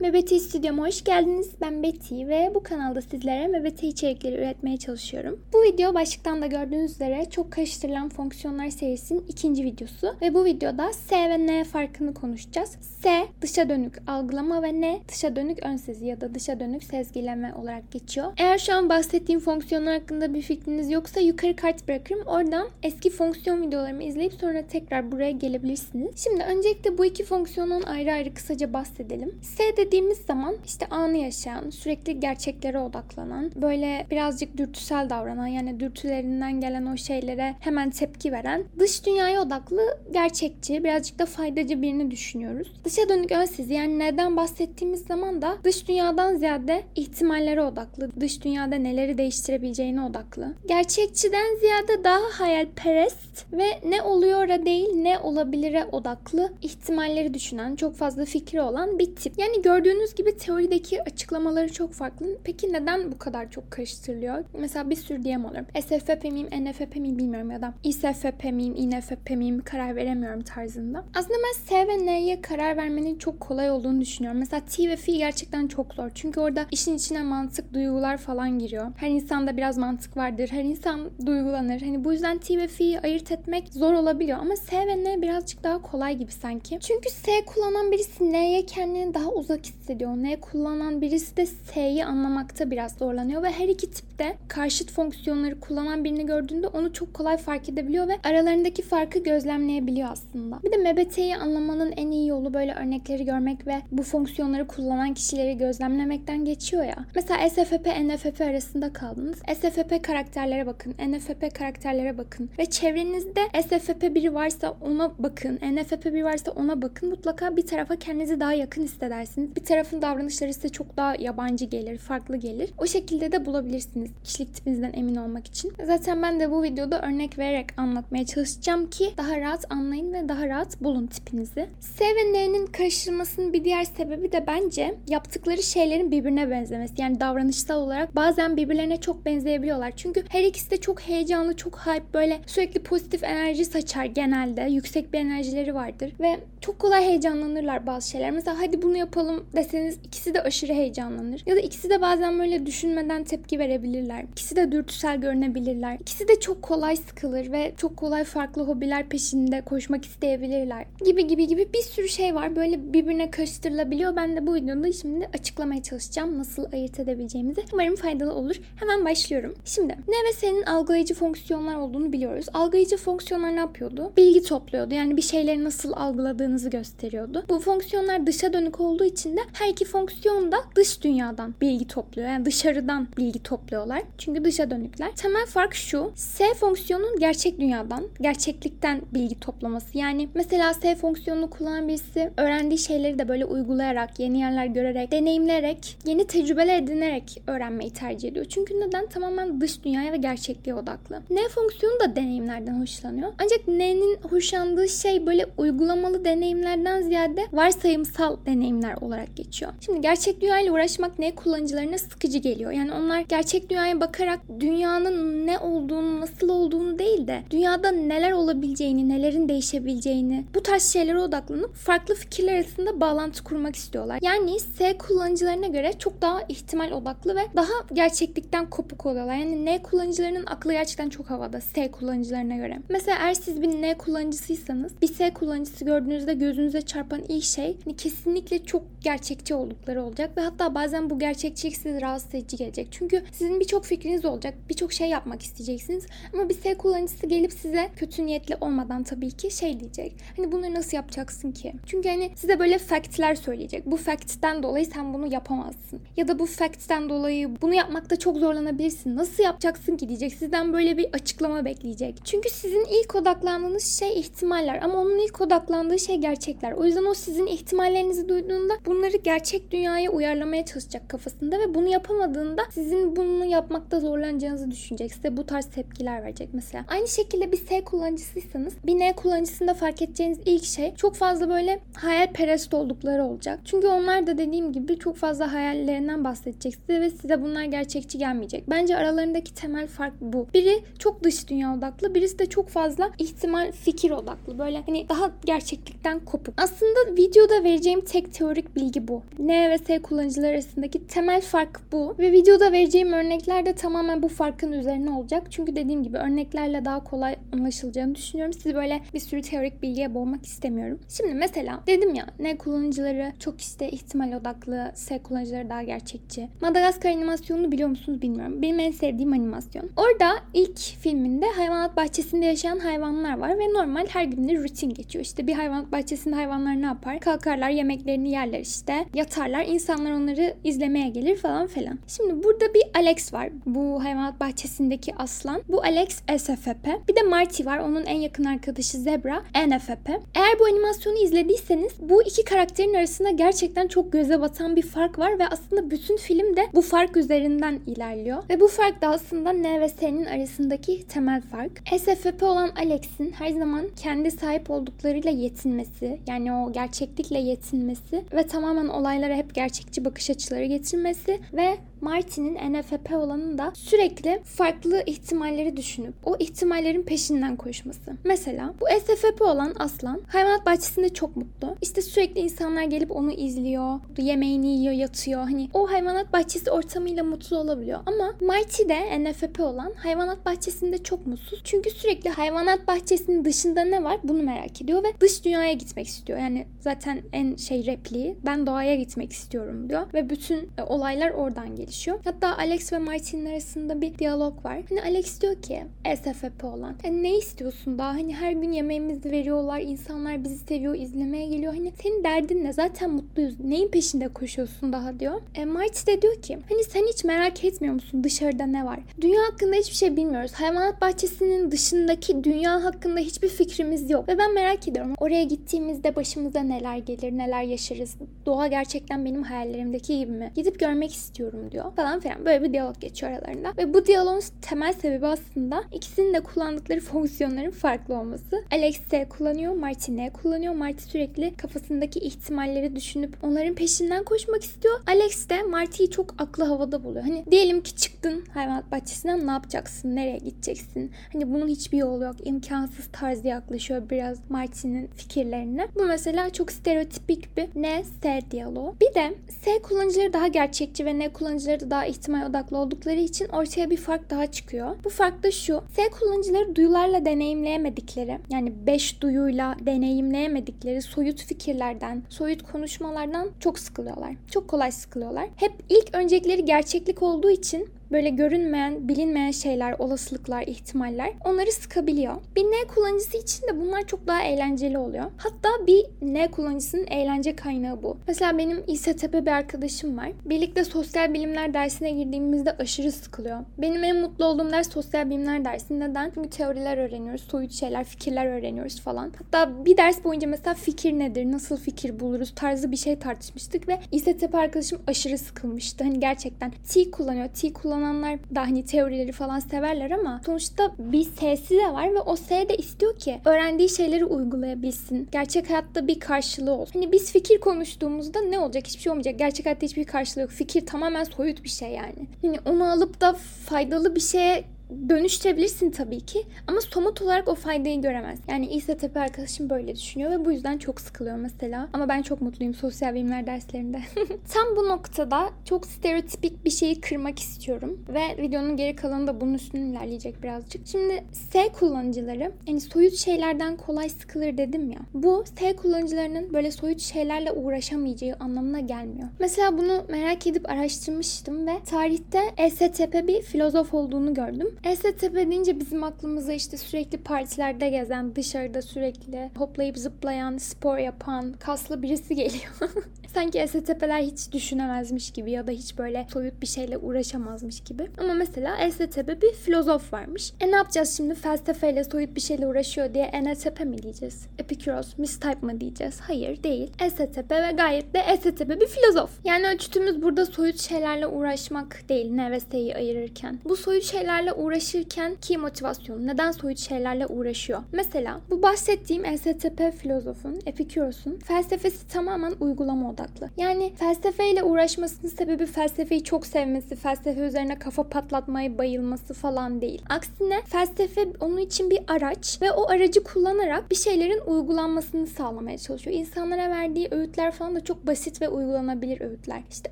Mebeti Stüdyo'ma hoş geldiniz. Ben Betty ve bu kanalda sizlere Mebeti içerikleri üretmeye çalışıyorum. Bu video başlıktan da gördüğünüz üzere çok karıştırılan fonksiyonlar serisinin ikinci videosu. Ve bu videoda S ve N farkını konuşacağız. S dışa dönük algılama ve N dışa dönük ön sezi ya da dışa dönük sezgileme olarak geçiyor. Eğer şu an bahsettiğim fonksiyonlar hakkında bir fikriniz yoksa yukarı kart bırakırım. Oradan eski fonksiyon videolarımı izleyip sonra tekrar buraya gelebilirsiniz. Şimdi öncelikle bu iki fonksiyonun ayrı ayrı kısaca bahsedelim. S dediğimiz zaman işte anı yaşayan, sürekli gerçeklere odaklanan, böyle birazcık dürtüsel davranan yani dürtülerinden gelen o şeylere hemen tepki veren, dış dünyaya odaklı, gerçekçi, birazcık da faydacı birini düşünüyoruz. Dışa dönük ön yani neden bahsettiğimiz zaman da dış dünyadan ziyade ihtimallere odaklı, dış dünyada neleri değiştirebileceğine odaklı. Gerçekçiden ziyade daha hayalperest ve ne oluyor değil ne olabilire odaklı ihtimalleri düşünen, çok fazla fikri olan bir tip. Yani gördüğünüz gibi teorideki açıklamaları çok farklı. Peki neden bu kadar çok karıştırılıyor? Mesela bir sürü diyem alıyorum. SFP miyim, NFP miyim bilmiyorum ya da ISFP miyim, INFP miyim karar veremiyorum tarzında. Aslında ben S ve N'ye karar vermenin çok kolay olduğunu düşünüyorum. Mesela T ve F gerçekten çok zor. Çünkü orada işin içine mantık, duygular falan giriyor. Her insanda biraz mantık vardır. Her insan duygulanır. Hani bu yüzden T ve F'yi ayırt etmek zor olabiliyor. Ama S ve N birazcık daha kolay gibi sanki. Çünkü S kullanan birisi N'ye kendini daha uzak hissediyor. N kullanan birisi de S'yi anlamakta biraz zorlanıyor ve her iki tipte karşıt fonksiyonları kullanan birini gördüğünde onu çok kolay fark edebiliyor ve aralarındaki farkı gözlemleyebiliyor aslında. Bir de MBT'yi anlamanın en iyi yolu böyle örnekleri görmek ve bu fonksiyonları kullanan kişileri gözlemlemekten geçiyor ya. Mesela SFP, NFP arasında kaldınız. SFP karakterlere bakın, NFP karakterlere bakın ve çevrenizde SFP biri varsa ona bakın, NFP biri varsa ona bakın. Mutlaka bir tarafa kendinizi daha yakın hissedersiniz. Bir tarafın davranışları size çok daha yabancı gelir, farklı gelir. O şekilde de bulabilirsiniz kişilik tipinizden emin olmak için. Zaten ben de bu videoda örnek vererek anlatmaya çalışacağım ki daha rahat anlayın ve daha rahat bulun tipinizi. S ve N'nin karıştırılmasının bir diğer sebebi de bence yaptıkları şeylerin birbirine benzemesi. Yani davranışsal olarak bazen birbirlerine çok benzeyebiliyorlar. Çünkü her ikisi de çok heyecanlı, çok hype, böyle sürekli pozitif enerji saçar genelde. Yüksek bir enerjileri vardır ve çok kolay heyecanlanırlar bazı şeyler. Mesela hadi bunu yapalım deseniz ikisi de aşırı heyecanlanır. Ya da ikisi de bazen böyle düşünmeden tepki verebilirler. İkisi de dürtüsel görünebilirler. İkisi de çok kolay sıkılır ve çok kolay farklı hobiler peşinde koşmak isteyebilirler. Gibi gibi gibi bir sürü şey var. Böyle birbirine karıştırılabiliyor. Ben de bu videoda şimdi açıklamaya çalışacağım nasıl ayırt edebileceğimizi. Umarım faydalı olur. Hemen başlıyorum. Şimdi ne ve senin algılayıcı fonksiyonlar olduğunu biliyoruz. Algılayıcı fonksiyonlar ne yapıyordu? Bilgi topluyordu. Yani bir şeyleri nasıl algıladığınızı gösteriyordu. Bu fonksiyonlar dışa dönük olduğu için de her iki fonksiyon da dış dünyadan bilgi topluyor. Yani dışarıdan bilgi topluyorlar. Çünkü dışa dönükler. Temel fark şu. S fonksiyonun gerçek dünyadan, gerçeklikten bilgi toplaması. Yani mesela S fonksiyonunu kullanan birisi öğrendiği şeyleri de böyle uygulayarak, yeni yerler görerek, deneyimleyerek, yeni tecrübeler edinerek öğrenmeyi tercih ediyor. Çünkü neden? Tamamen dış dünyaya ve gerçekliğe odaklı. N fonksiyonu da deneyimlerden hoşlanıyor. Ancak N'nin hoşlandığı şey böyle uygulamalı deneyimlerden ziyade varsayımsal deneyimler olarak geçiyor. Şimdi gerçek dünyayla uğraşmak N kullanıcılarına sıkıcı geliyor. Yani onlar gerçek dünyaya bakarak dünyanın ne olduğunu, nasıl olduğunu değil de dünyada neler olabileceğini, nelerin değişebileceğini bu tarz şeylere odaklanıp farklı fikirler arasında bağlantı kurmak istiyorlar. Yani S kullanıcılarına göre çok daha ihtimal odaklı ve daha gerçeklikten kopuk oluyorlar. Yani N kullanıcılarının aklı gerçekten çok havada S kullanıcılarına göre. Mesela eğer siz bir N kullanıcısıysanız bir S kullanıcısı gördüğünüzde gözünüze çarpan ilk şey hani kesinlikle çok gerçekçi oldukları olacak ve hatta bazen bu gerçekçilik sizi rahatsız edici gelecek. Çünkü sizin birçok fikriniz olacak. Birçok şey yapmak isteyeceksiniz. Ama bir S kullanıcısı gelip size kötü niyetli olmadan tabii ki şey diyecek. Hani bunları nasıl yapacaksın ki? Çünkü hani size böyle factler söyleyecek. Bu fact'ten dolayı sen bunu yapamazsın. Ya da bu fact'ten dolayı bunu yapmakta çok zorlanabilirsin. Nasıl yapacaksın ki diyecek. Sizden böyle bir açıklama bekleyecek. Çünkü sizin ilk odaklandığınız şey ihtimaller ama onun ilk odaklandığı şey gerçekler. O yüzden o sizin ihtimallerinizi duyduğunda bunları gerçek dünyaya uyarlamaya çalışacak kafasında ve bunu yapamadığında sizin bunu yapmakta zorlanacağınızı düşünecek. Size bu tarz tepkiler verecek mesela. Aynı şekilde bir S kullanıcısıysanız bir N kullanıcısında fark edeceğiniz ilk şey çok fazla böyle hayalperest oldukları olacak. Çünkü onlar da dediğim gibi çok fazla hayallerinden bahsedecek size ve size bunlar gerçekçi gelmeyecek. Bence aralarındaki temel fark bu. Biri çok dış dünya odaklı, birisi de çok fazla ihtimal fikir odaklı. Böyle hani daha gerçeklikten kopuk. Aslında videoda vereceğim tek teorik bilgi bu. N ve S kullanıcılar arasındaki temel fark bu. Ve videoda vereceğim örnekler de tamamen bu farkın üzerine olacak. Çünkü dediğim gibi örneklerle daha kolay anlaşılacağını düşünüyorum. Sizi böyle bir sürü teorik bilgiye boğmak istemiyorum. Şimdi mesela dedim ya N kullanıcıları çok işte ihtimal odaklı, S kullanıcıları daha gerçekçi. Madagaskar animasyonunu biliyor musunuz bilmiyorum. Benim en sevdiğim animasyon. Orada ilk filminde hayvanat bahçesinde yaşayan hayvanlar var ve normal her günde rutin geçiyor. İşte bir hayvanat bahçesinde hayvanlar ne yapar? Kalkarlar, yemeklerini yerler işte. Yatarlar, insanlar onları izlemeye gelir falan filan. Şimdi burada bir Alex var. Bu hayvanat bahçesindeki aslan. Bu Alex SFP. Bir de Marty var. Onun en yakın arkadaşı Zebra NFP. Eğer bu animasyonu izlediyseniz bu iki karakterin arasında gerçekten çok göze batan bir fark var ve aslında bütün film de bu fark üzerinden ilerliyor. Ve bu fark da aslında N ve S'nin arasındaki temel fark. SFP olan Alex'in her zaman kendi sahip olduklarıyla yetinmesi, yani o gerçeklikle yetinmesi ve tamamen olaylara hep gerçekçi bakış açıları getirmesi ve Martin'in NFP olanın da sürekli farklı ihtimalleri düşünüp o ihtimallerin peşinden koşması. Mesela bu SFP olan Aslan hayvanat bahçesinde çok mutlu. İşte sürekli insanlar gelip onu izliyor, yemeğini yiyor, yatıyor. Hani o hayvanat bahçesi ortamıyla mutlu olabiliyor. Ama Marty de NFP olan hayvanat bahçesinde çok mutsuz. Çünkü sürekli hayvanat bahçesinin dışında ne var bunu merak ediyor ve dış dünyaya gitmek istiyor. Yani zaten en şey repliği ben doğaya gitmek istiyorum diyor ve bütün e, olaylar oradan gelişiyor. Hatta Alex ve Martin'in arasında bir diyalog var. Hani Alex diyor ki SFP olan hani ne istiyorsun daha hani her gün yemeğimizi veriyorlar insanlar bizi seviyor izlemeye geliyor hani senin derdin ne zaten mutluyuz neyin peşinde koşuyorsun daha diyor. E, Marty de diyor ki hani sen hiç merak etmiyor musun dışarıda ne var? Dünya hakkında hiçbir şey bilmiyoruz. Hayvanat bahçesinin dışındaki dünya hakkında hiçbir fikrimiz yok ve ben merak ediyorum oraya gittiğimizde başımıza neler gelir neler yaşarız. Doğa gerçekten benim hayallerimdeki gibi mi? Gidip görmek istiyorum diyor falan filan. Böyle bir diyalog geçiyor aralarında. Ve bu diyaloğun temel sebebi aslında ikisinin de kullandıkları fonksiyonların farklı olması. Alex S kullanıyor, Marty N kullanıyor. Marty sürekli kafasındaki ihtimalleri düşünüp onların peşinden koşmak istiyor. Alex de Marty'yi çok aklı havada buluyor. Hani diyelim ki çıktın hayvanat bahçesinden ne yapacaksın? Nereye gideceksin? Hani bunun hiçbir yolu yok. imkansız tarzı yaklaşıyor biraz Marty'nin fikirlerine. Bu mesela çok stereotipik bir N S diyaloğu. Bir de S kullanıcıları daha gerçekçi ve N kullanıcıları da daha ihtimal odaklı oldukları için ortaya bir fark daha çıkıyor. Bu fark da şu. S kullanıcıları duyularla deneyimleyemedikleri yani 5 duyuyla deneyimleyemedikleri soyut fikirlerden, soyut konuşmalardan çok sıkılıyorlar. Çok kolay sıkılıyorlar. Hep ilk öncelikleri gerçeklik olduğu için böyle görünmeyen, bilinmeyen şeyler, olasılıklar, ihtimaller onları sıkabiliyor. Bir N kullanıcısı için de bunlar çok daha eğlenceli oluyor. Hatta bir N kullanıcısının eğlence kaynağı bu. Mesela benim İSTP bir arkadaşım var. Birlikte sosyal bilimler dersine girdiğimizde aşırı sıkılıyor. Benim en mutlu olduğum ders sosyal bilimler dersi. Neden? Çünkü teoriler öğreniyoruz, soyut şeyler, fikirler öğreniyoruz falan. Hatta bir ders boyunca mesela fikir nedir, nasıl fikir buluruz tarzı bir şey tartışmıştık ve İSTP arkadaşım aşırı sıkılmıştı. Hani gerçekten T kullanıyor. T kullanıyor kullananlar da hani teorileri falan severler ama sonuçta bir S'si de var ve o S de istiyor ki öğrendiği şeyleri uygulayabilsin. Gerçek hayatta bir karşılığı olsun. Hani biz fikir konuştuğumuzda ne olacak? Hiçbir şey olmayacak. Gerçek hayatta hiçbir karşılığı yok. Fikir tamamen soyut bir şey yani. Hani onu alıp da faydalı bir şeye dönüştürebilirsin tabii ki ama somut olarak o faydayı göremez. Yani İsa Tepe arkadaşım böyle düşünüyor ve bu yüzden çok sıkılıyor mesela. Ama ben çok mutluyum sosyal bilimler derslerinde. Tam bu noktada çok stereotipik bir şeyi kırmak istiyorum ve videonun geri kalanı da bunun üstüne ilerleyecek birazcık. Şimdi S kullanıcıları yani soyut şeylerden kolay sıkılır dedim ya. Bu S kullanıcılarının böyle soyut şeylerle uğraşamayacağı anlamına gelmiyor. Mesela bunu merak edip araştırmıştım ve tarihte ESTP bir filozof olduğunu gördüm. ESTP deyince bizim aklımıza işte sürekli partilerde gezen, dışarıda sürekli hoplayıp zıplayan, spor yapan, kaslı birisi geliyor. Sanki ESTP'ler hiç düşünemezmiş gibi ya da hiç böyle soyut bir şeyle uğraşamazmış gibi. Ama mesela ESTP bir filozof varmış. E ne yapacağız şimdi felsefeyle soyut bir şeyle uğraşıyor diye ENTP mi diyeceğiz? Epikuros, mistype mı diyeceğiz? Hayır değil. ESTP ve gayet de ESTP bir filozof. Yani ölçütümüz burada soyut şeylerle uğraşmak değil ne ve S'yi ayırırken. Bu soyut şeylerle uğraşırken ki motivasyon neden soyut şeylerle uğraşıyor? Mesela bu bahsettiğim ESTP filozofun, Epikuros'un felsefesi tamamen uygulama odaklı. Yani felsefeyle uğraşmasının sebebi felsefeyi çok sevmesi, felsefe üzerine kafa patlatmayı bayılması falan değil. Aksine felsefe onun için bir araç ve o aracı kullanarak bir şeylerin uygulanmasını sağlamaya çalışıyor. İnsanlara verdiği öğütler falan da çok basit ve uygulanabilir öğütler. İşte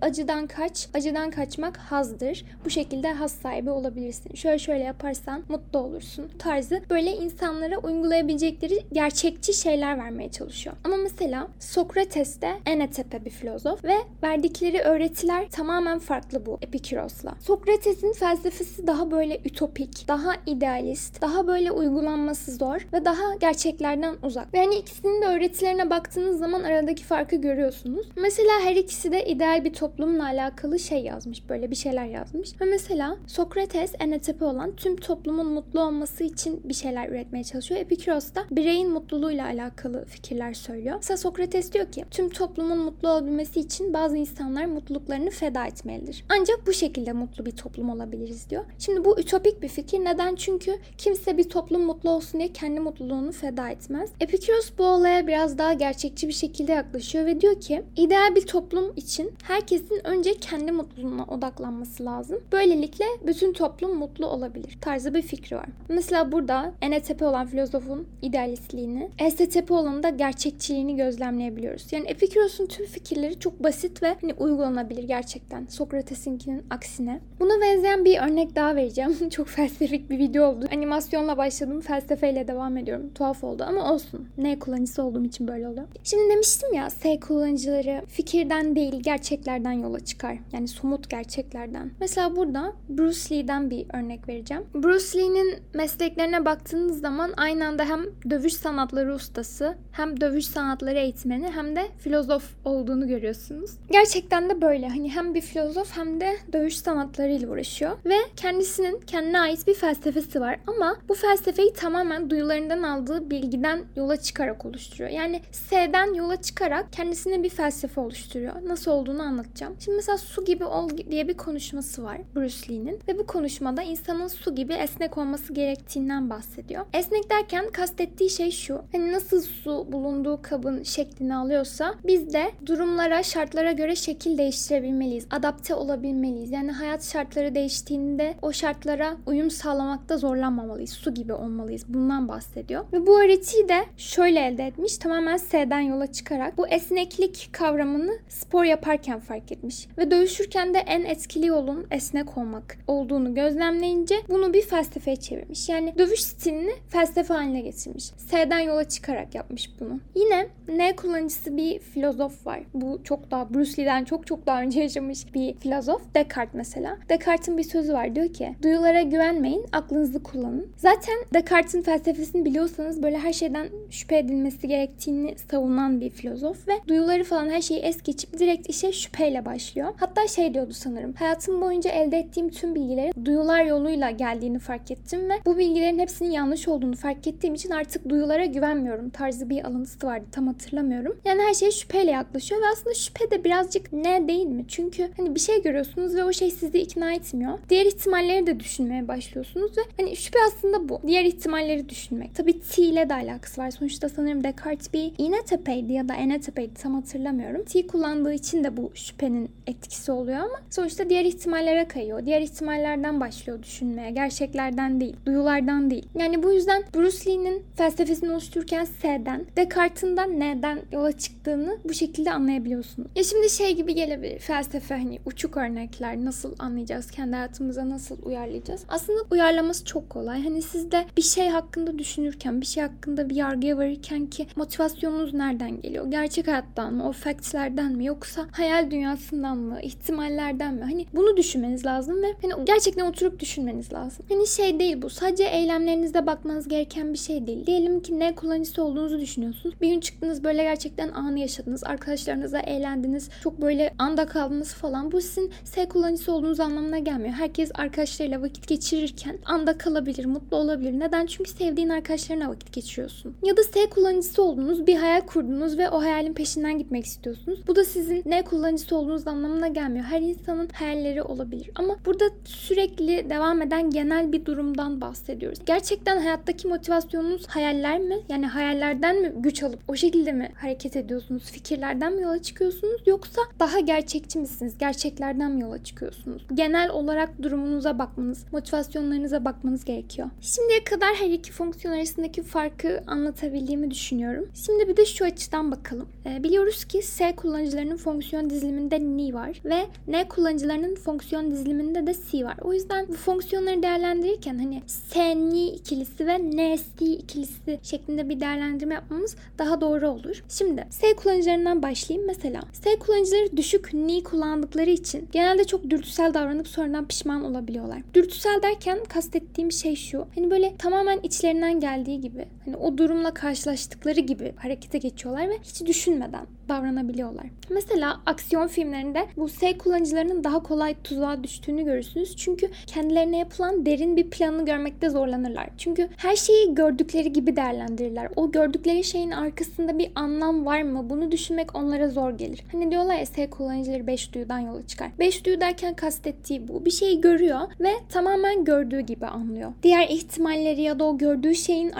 acıdan kaç, acıdan kaçmak hazdır. Bu şekilde haz sahibi olabilirsin. Şöyle şöyle yaparsan mutlu olursun. Tarzı böyle insanlara uygulayabilecekleri gerçekçi şeyler vermeye çalışıyor. Ama mesela Sokrates de en etepe bir filozof ve verdikleri öğretiler tamamen farklı bu Epiküros'la. Sokrates'in felsefesi daha böyle ütopik, daha idealist, daha böyle uygulanması zor ve daha gerçeklerden uzak. Ve hani ikisinin de öğretilerine baktığınız zaman aradaki farkı görüyorsunuz. Mesela her ikisi de ideal bir toplumla alakalı şey yazmış. Böyle bir şeyler yazmış. Ve mesela Sokrates en etepe olan tüm toplumun mutlu olması için bir şeyler üretmeye çalışıyor. Epikuros da bireyin mutluluğuyla alakalı fikirler söylüyor. Mesela Sokrates diyor ki tüm toplumun mutlu olabilmesi için bazı insanlar mutluluklarını feda etmelidir. Ancak bu şekilde mutlu bir toplum olabiliriz diyor. Şimdi bu ütopik bir fikir. Neden? Çünkü kimse bir toplum mutlu olsun diye kendi mutluluğunu feda etmez. Epikuros bu olaya biraz daha gerçekçi bir şekilde yaklaşıyor ve diyor ki ideal bir toplum için herkesin önce kendi mutluluğuna odaklanması lazım. Böylelikle bütün toplum mutlu olabilir tarzı bir fikri var. Mesela burada en olan filozofun idealistliğini, STP olanın da gerçekçiliğini gözlemleyebiliyoruz. Yani Epikuros'un tüm fikirleri çok basit ve hani uygulanabilir gerçekten. Sokrates'inkinin aksine. Buna benzeyen bir örnek daha vereceğim. çok felsefik bir video oldu. Animasyonla başladım, felsefeyle devam ediyorum. Tuhaf oldu ama olsun. Ne kullanıcısı olduğum için böyle oluyor. Şimdi demiştim ya, S kullanıcıları fikirden değil gerçeklerden yola çıkar. Yani somut gerçeklerden. Mesela burada Bruce Lee'den bir örnek vereceğim. Bruce Lee'nin mesleklerine baktığınız zaman aynı anda hem dövüş sanatları ustası, hem dövüş sanatları eğitmeni, hem de filozof olduğunu görüyorsunuz. Gerçekten de böyle. Hani hem bir filozof hem de dövüş sanatlarıyla uğraşıyor ve kendisinin kendine ait bir felsefesi var ama bu felsefeyi tamamen duyularından aldığı bilgiden yola çıkarak oluşturuyor. Yani S'den yola çıkarak kendisine bir felsefe oluşturuyor. Nasıl olduğunu anlatacağım. Şimdi mesela su gibi ol diye bir konuşması var Bruce Lee'nin ve bu konuşmada insanın su gibi esnek olması gerektiğinden bahsediyor. Esnek derken kastettiği şey şu. Hani nasıl su bulunduğu kabın şeklini alıyorsa biz de durumlara, şartlara göre şekil değiştirebilmeliyiz. Adapte olabilmeliyiz. Yani hayat şartları değiştiğinde o şartlara uyum sağlamakta zorlanmamalıyız. Su gibi olmalıyız. Bundan bahsediyor. Ve bu öğretiyi de şöyle elde etmiş. Tamamen S'den yola çıkarak bu esneklik kavramını spor yaparken fark etmiş. Ve dövüşürken de en etkili yolun esnek olmak olduğunu gözlemleyince bunu bir felsefeye çevirmiş. Yani dövüş stilini felsefe haline getirmiş. S'den yola çıkarak yapmış bunu. Yine N kullanıcısı bir filozof var. Bu çok daha Bruce Lee'den çok çok daha önce yaşamış bir filozof. Descartes mesela. Descartes'in bir sözü var. Diyor ki duyulara güvenmeyin, aklınızı kullanın. Zaten Descartes'in felsefesini biliyorsanız böyle her şeyden şüphe edilmesi gerektiğini savunan bir filozof ve duyuları falan her şeyi es geçip direkt işe şüpheyle başlıyor. Hatta şey diyordu sanırım. Hayatım boyunca elde ettiğim tüm bilgilerin duyular yoluyla geldiğini fark ettim ve bu bilgilerin hepsinin yanlış olduğunu fark ettiğim için artık duyulara güvenmiyorum tarzı bir alıntısı vardı. Tam hatırlamıyorum. Yani her şeye şüpheyle yaklaşıyor ve aslında şüphe de birazcık ne değil mi? Çünkü hani bir şey görüyorsunuz ve o şey sizi ikna etmiyor. Diğer ihtimalleri de düşünmeye başlıyorsunuz ve hani şüphe aslında bu. Diğer ihtimalleri düşünmek. Tabii T ile de alakası var. Sonuçta sanırım Descartes bir iğne tepeydi ya da ene tepeydi tam hatırlamıyorum. T kullandığı için de bu şüphenin etkisi oluyor ama sonuçta diğer ihtimallere kayıyor. Diğer ihtimallerden başlıyor düşünmeye. Gerçeklerden değil, duyulardan değil. Yani bu yüzden Bruce Lee'nin felsefesini oluştururken S'den, Descartes'in de N'den yola çıktığını bu şekilde anlayabiliyorsunuz. Ya şimdi şey gibi gelebilir. Felsefe hani uçuk örnekler nasıl anlayacağız? Kendi hayatımıza nasıl uyarlayacağız? Aslında uyarlaması çok kolay. Hani siz de bir şey hakkında düşünürken, bir şey hakkında bir yargıya varırken ki motivasyonunuz nereden geliyor? Gerçek hayattan mı? O factslerden mi? Yoksa hayal dünyasından mı? ihtimallerden mi? Hani bunu düşünmeniz lazım ve hani gerçekten oturup düşünmeniz lazım. Hani şey değil bu. Sadece eylemlerinizde bakmanız gereken bir şey değil. Diyelim ki ne kullanıcısı olduğunuzu düşünüyorsunuz. Bir gün çıktınız böyle gerçekten anı yaşadınız. Arkadaşlarınızla eğlendiniz. Çok böyle anda kaldınız falan. Bu sizin S kullanıcısı olduğunuz anlamına gelmiyor. Herkes arkadaşlarıyla vakit geçirirken anda kalabilir, mutlu olabilir. Neden? Çünkü sevdiğin arkadaşlarına vakit geçiriyorsun. Ya da S kullanıcısı oldunuz, bir hayal kurdunuz ve o hayalin peşinden gitmek istiyorsunuz. Bu da sizin ne kullanıcısı olduğunuz anlamına gelmiyor. Her insanın hayalleri olabilir. Ama burada sürekli devam eden genel bir durumdan bahsediyoruz. Gerçekten hayattaki motivasyonunuz hayaller mi? Yani hayallerden mi güç alıp o şekilde mi hareket ediyorsunuz? Fikirlerden mı yola çıkıyorsunuz yoksa daha gerçekçi misiniz? Gerçeklerden mi yola çıkıyorsunuz? Genel olarak durumunuza bakmanız, motivasyonlarınıza bakmanız gerekiyor. Şimdiye kadar her iki fonksiyon arasındaki farkı anlatabildiğimi düşünüyorum. Şimdi bir de şu açıdan bakalım. E, biliyoruz ki S kullanıcılarının fonksiyon diziliminde ni var ve N kullanıcılarının fonksiyon diziliminde de C var. O yüzden bu fonksiyonları değerlendirirken hani S ni ikilisi ve N C ikilisi şeklinde bir değerlendirme yapmamız daha doğru olur. Şimdi S kullanıcılarından başlayayım. Mesela S kullanıcıları düşük ni kullandıkları için genelde çok dürtüsel davranıp sonradan pişman olabiliyorlar. Dürtüsel derken kastettiğim şey şu. Hani böyle tamamen içlerinden geldiği gibi hani o durumla karşılaştıkları gibi harekete geçiyorlar ve hiç düşünmeden davranabiliyorlar. Mesela aksiyon filmlerinde bu S kullanıcılarının daha kolay tuzağa düştüğünü görürsünüz. Çünkü kendilerine yapılan derin bir planı görmekte zorlanırlar. Çünkü her şeyi gördükleri gibi değerlendirirler. O gördükleri şeyin arkasında bir anlam var mı? Bunu düşünmek onlara zor gelir. Hani diyorlar ya S kullanıcıları 5 duyudan yola çıkar. 5 duyu derken kastettiği bu. Bir şeyi görüyor ve tamamen gördüğü gibi anlıyor. Diğer ihtimalleri ya da o gördüğü şeyin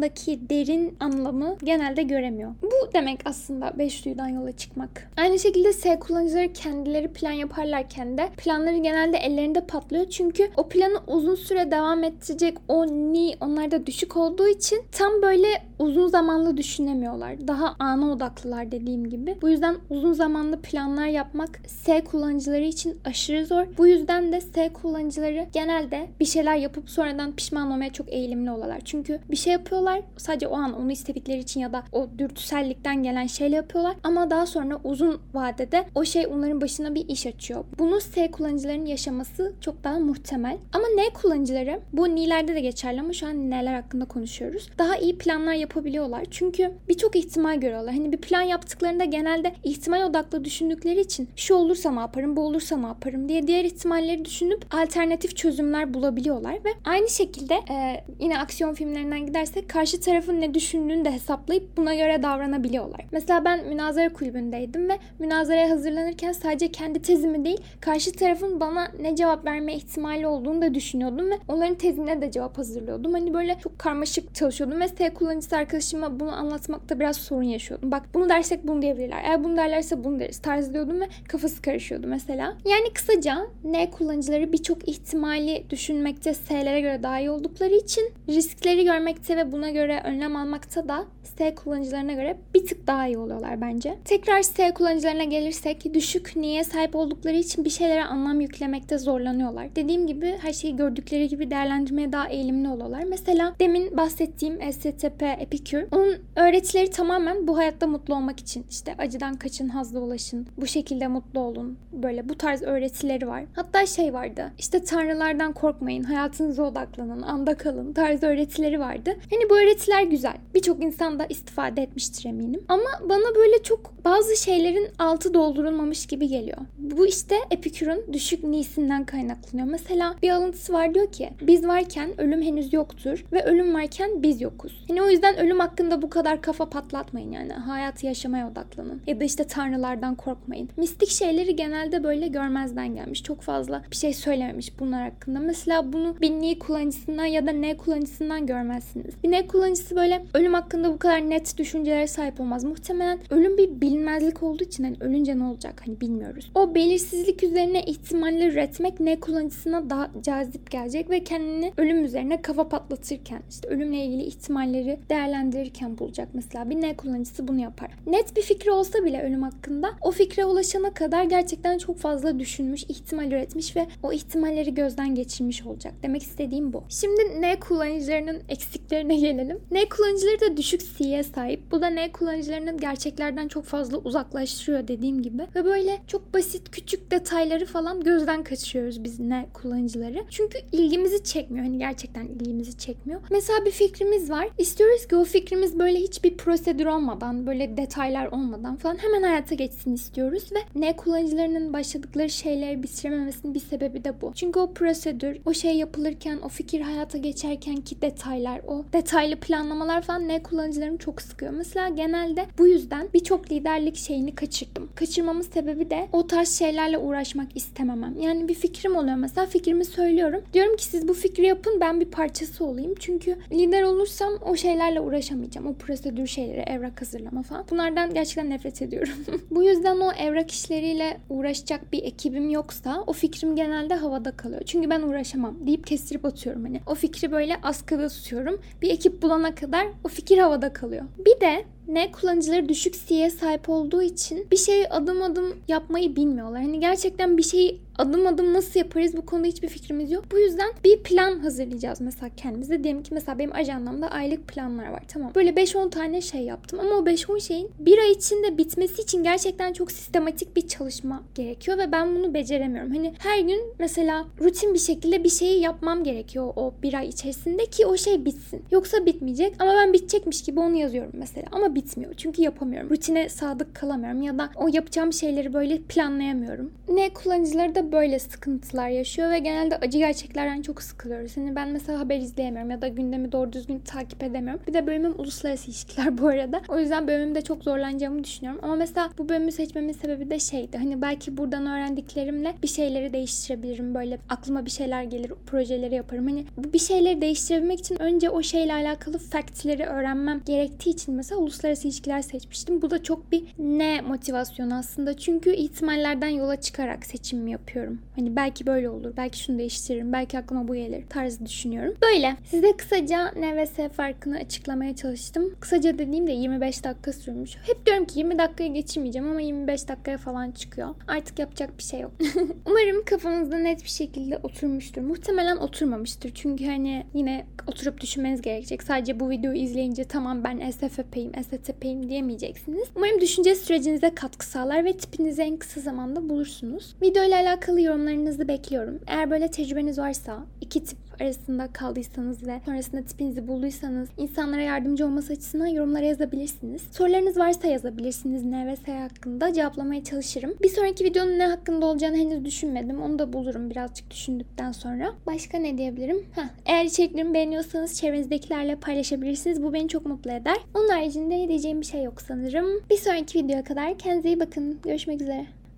arkasındaki derin anlamı genelde göremiyor. Bu demek aslında 5 duyudan yola çıkmak. Aynı şekilde S kullanıcıları kendileri plan yaparlarken de planları genelde ellerinde patlıyor. Çünkü o planı uzun süre devam ettirecek o ni onlarda düşük olduğu için tam böyle uzun zamanlı düşünemiyorlar. Daha ana odaklılar dediğim gibi. Bu yüzden uzun zamanlı planlar yapmak S kullanıcıları için aşırı zor. Bu yüzden de S kullanıcıları genelde bir şeyler yapıp sonradan pişman olmaya çok eğilimli olurlar. Çünkü bir şey yapıyorlar sadece o an onu istedikleri için ya da o dürtüsellikten gelen şeyle yapıyorlar ama daha sonra uzun vadede o şey onların başına bir iş açıyor. Bunu S kullanıcıların yaşaması çok daha muhtemel. Ama N kullanıcıları bu N'lerde de geçerli ama şu an N'ler hakkında konuşuyoruz. Daha iyi planlar yapabiliyorlar. Çünkü birçok ihtimal görüyorlar. Hani bir plan yaptıklarında genelde ihtimal odaklı düşündükleri için şu olursa ne yaparım, bu olursa ne yaparım diye diğer ihtimalleri düşünüp alternatif çözümler bulabiliyorlar ve aynı şekilde e, yine aksiyon filmlerinden gidersek karşı tarafın ne düşündüğünü de hesaplayıp buna göre davranabiliyorlar. Mesela ben münazara kulübündeydim ve münazaraya hazırlanırken sadece kendi tezimi değil karşı tarafın bana ne cevap verme ihtimali olduğunu da düşünüyordum ve onların tezine de cevap hazırlıyordum. Hani böyle çok karmaşık çalışıyordum ve S kullanıcısı arkadaşıma bunu anlatmakta biraz sorun yaşıyordum. Bak bunu dersek bunu diyebilirler. Eğer bunu derlerse bunu deriz tarzı diyordum ve kafası karışıyordu mesela. Yani kısaca N kullanıcıları birçok ihtimali düşünmekte S'lere göre daha iyi oldukları için riskleri görmekte ve buna göre önlem almakta da S kullanıcılarına göre bir tık daha iyi oluyorlar bence. Tekrar S kullanıcılarına gelirsek düşük niye sahip oldukları için bir şeylere anlam yüklemekte zorlanıyorlar. Dediğim gibi her şeyi gördükleri gibi değerlendirmeye daha eğilimli oluyorlar. Mesela demin bahsettiğim STP Epikür. Onun öğretileri tamamen bu hayatta mutlu olmak için. İşte acıdan kaçın, hazla ulaşın. Bu şekilde mutlu olun. Böyle bu tarz öğretileri var. Hatta şey vardı. İşte tanrılardan korkmayın, hayatınıza odaklanın, anda kalın tarzı öğretileri vardı. Hani bu öğretiler güzel. Birçok insan da istifade etmiştir eminim. Ama bana böyle çok bazı şeylerin altı doldurulmamış gibi geliyor. Bu işte Epikür'ün düşük nisinden kaynaklanıyor. Mesela bir alıntısı var diyor ki biz varken ölüm henüz yoktur ve ölüm varken biz yokuz. Yani o yüzden ölüm hakkında bu kadar kafa patlatmayın yani. Hayatı yaşamaya odaklanın. Ya da işte tanrılardan korkmayın. Mistik şeyleri genelde böyle görmezden gelmiş. Çok fazla bir şey söylememiş bunlar hakkında. Mesela bunu bir ni kullanıcısından ya da ne kullanıcısından görmezsiniz. Bir ne kullanıcısı böyle ölüm hakkında bu kadar net düşüncelere sahip olmaz. Muhtemelen ölüm bir bilinmezlik olduğu için hani ölünce ne olacak hani bilmiyoruz. O belirsizlik üzerine ihtimaller üretmek ne kullanıcısına daha cazip gelecek ve kendini ölüm üzerine kafa patlatırken işte ölümle ilgili ihtimalleri değerlendirirken bulacak mesela. Bir ne kullanıcısı bunu yapar. Net bir fikri olsa bile ölüm hakkında o fikre ulaşana kadar gerçekten çok fazla düşünmüş, ihtimal üretmiş ve o ihtimalleri gözden geçirmiş olacak. Demek istediğim bu. Şimdi ne kullanıcılarının eksiklerine gelelim. Ne kullanıcıları da düşük C'ye sahip. Bu da ne kullanıcılarının gerçeklerden çok fazla uzaklaştırıyor dediğim gibi. Ve böyle çok basit küçük detayları falan gözden kaçırıyoruz biz ne kullanıcıları. Çünkü ilgimizi çekmiyor. Hani gerçekten ilgimizi çekmiyor. Mesela bir fikrimiz var. İstiyoruz ki o fikrimiz böyle hiçbir prosedür olmadan, böyle detaylar olmadan falan hemen hayata geçsin istiyoruz ve ne kullanıcılarının başladıkları şeyleri bitirememesinin bir sebebi de bu. Çünkü o prosedür, o şey yapılırken, o fikir hayata geçerken ki detaylar, o detaylı planlamalar falan ne kullanıcılarını çok sıkıyor. Mesela genelde bu yüzden birçok liderlik şeyini kaçırdım. Kaçırmamın sebebi de o tarz şeylerle uğraşmak istememem. Yani bir fikrim oluyor mesela fikrimi söylüyorum. Diyorum ki siz bu fikri yapın ben bir parçası olayım. Çünkü lider olursam o şeylerle şeylerle uğraşamayacağım. O prosedür şeyleri, evrak hazırlama falan. Bunlardan gerçekten nefret ediyorum. Bu yüzden o evrak işleriyle uğraşacak bir ekibim yoksa o fikrim genelde havada kalıyor. Çünkü ben uğraşamam deyip kestirip atıyorum hani. O fikri böyle askıda tutuyorum. Bir ekip bulana kadar o fikir havada kalıyor. Bir de ne kullanıcıları düşük CV'ye sahip olduğu için bir şeyi adım adım yapmayı bilmiyorlar. Hani gerçekten bir şeyi adım adım nasıl yaparız bu konuda hiçbir fikrimiz yok. Bu yüzden bir plan hazırlayacağız mesela kendimize. Diyelim ki mesela benim ajandamda aylık planlar var tamam. Böyle 5-10 tane şey yaptım ama o 5-10 şeyin bir ay içinde bitmesi için gerçekten çok sistematik bir çalışma gerekiyor ve ben bunu beceremiyorum. Hani her gün mesela rutin bir şekilde bir şeyi yapmam gerekiyor o bir ay içerisinde ki o şey bitsin. Yoksa bitmeyecek ama ben bitecekmiş gibi onu yazıyorum mesela ama bitmiyor çünkü yapamıyorum. Rutine sadık kalamıyorum ya da o yapacağım şeyleri böyle planlayamıyorum. Ne kullanıcıları da böyle sıkıntılar yaşıyor ve genelde acı gerçeklerden çok sıkılıyoruz. Hani ben mesela haber izleyemiyorum ya da gündemi doğru düzgün takip edemiyorum. Bir de bölümüm uluslararası ilişkiler bu arada. O yüzden bölümümde çok zorlanacağımı düşünüyorum. Ama mesela bu bölümü seçmemin sebebi de şeydi. Hani belki buradan öğrendiklerimle bir şeyleri değiştirebilirim. Böyle aklıma bir şeyler gelir, projeleri yaparım. Hani bir şeyleri değiştirebilmek için önce o şeyle alakalı factleri öğrenmem gerektiği için mesela uluslararası ilişkiler seçmiştim. Bu da çok bir ne motivasyon aslında. Çünkü ihtimallerden yola çıkarak seçim yapıyorum düşünüyorum. Hani belki böyle olur, belki şunu değiştiririm, belki aklıma bu gelir tarzı düşünüyorum. Böyle. Size kısaca ne ve S farkını açıklamaya çalıştım. Kısaca dediğim de 25 dakika sürmüş. Hep diyorum ki 20 dakikaya geçirmeyeceğim ama 25 dakikaya falan çıkıyor. Artık yapacak bir şey yok. Umarım kafanızda net bir şekilde oturmuştur. Muhtemelen oturmamıştır. Çünkü hani yine oturup düşünmeniz gerekecek. Sadece bu videoyu izleyince tamam ben SFP'yim, STP'yim diyemeyeceksiniz. Umarım düşünce sürecinize katkı sağlar ve tipinizi en kısa zamanda bulursunuz. Video ile alakalı yorumlarınızı bekliyorum. Eğer böyle tecrübeniz varsa iki tip arasında kaldıysanız ve sonrasında tipinizi bulduysanız insanlara yardımcı olması açısından yorumlara yazabilirsiniz. Sorularınız varsa yazabilirsiniz ne ve S hakkında cevaplamaya çalışırım. Bir sonraki videonun ne hakkında olacağını henüz düşünmedim. Onu da bulurum birazcık düşündükten sonra. Başka ne diyebilirim? Heh, eğer içeriklerimi beğeniyorsanız çevrenizdekilerle paylaşabilirsiniz. Bu beni çok mutlu eder. Onun haricinde diyeceğim bir şey yok sanırım. Bir sonraki videoya kadar kendinize iyi bakın. Görüşmek üzere.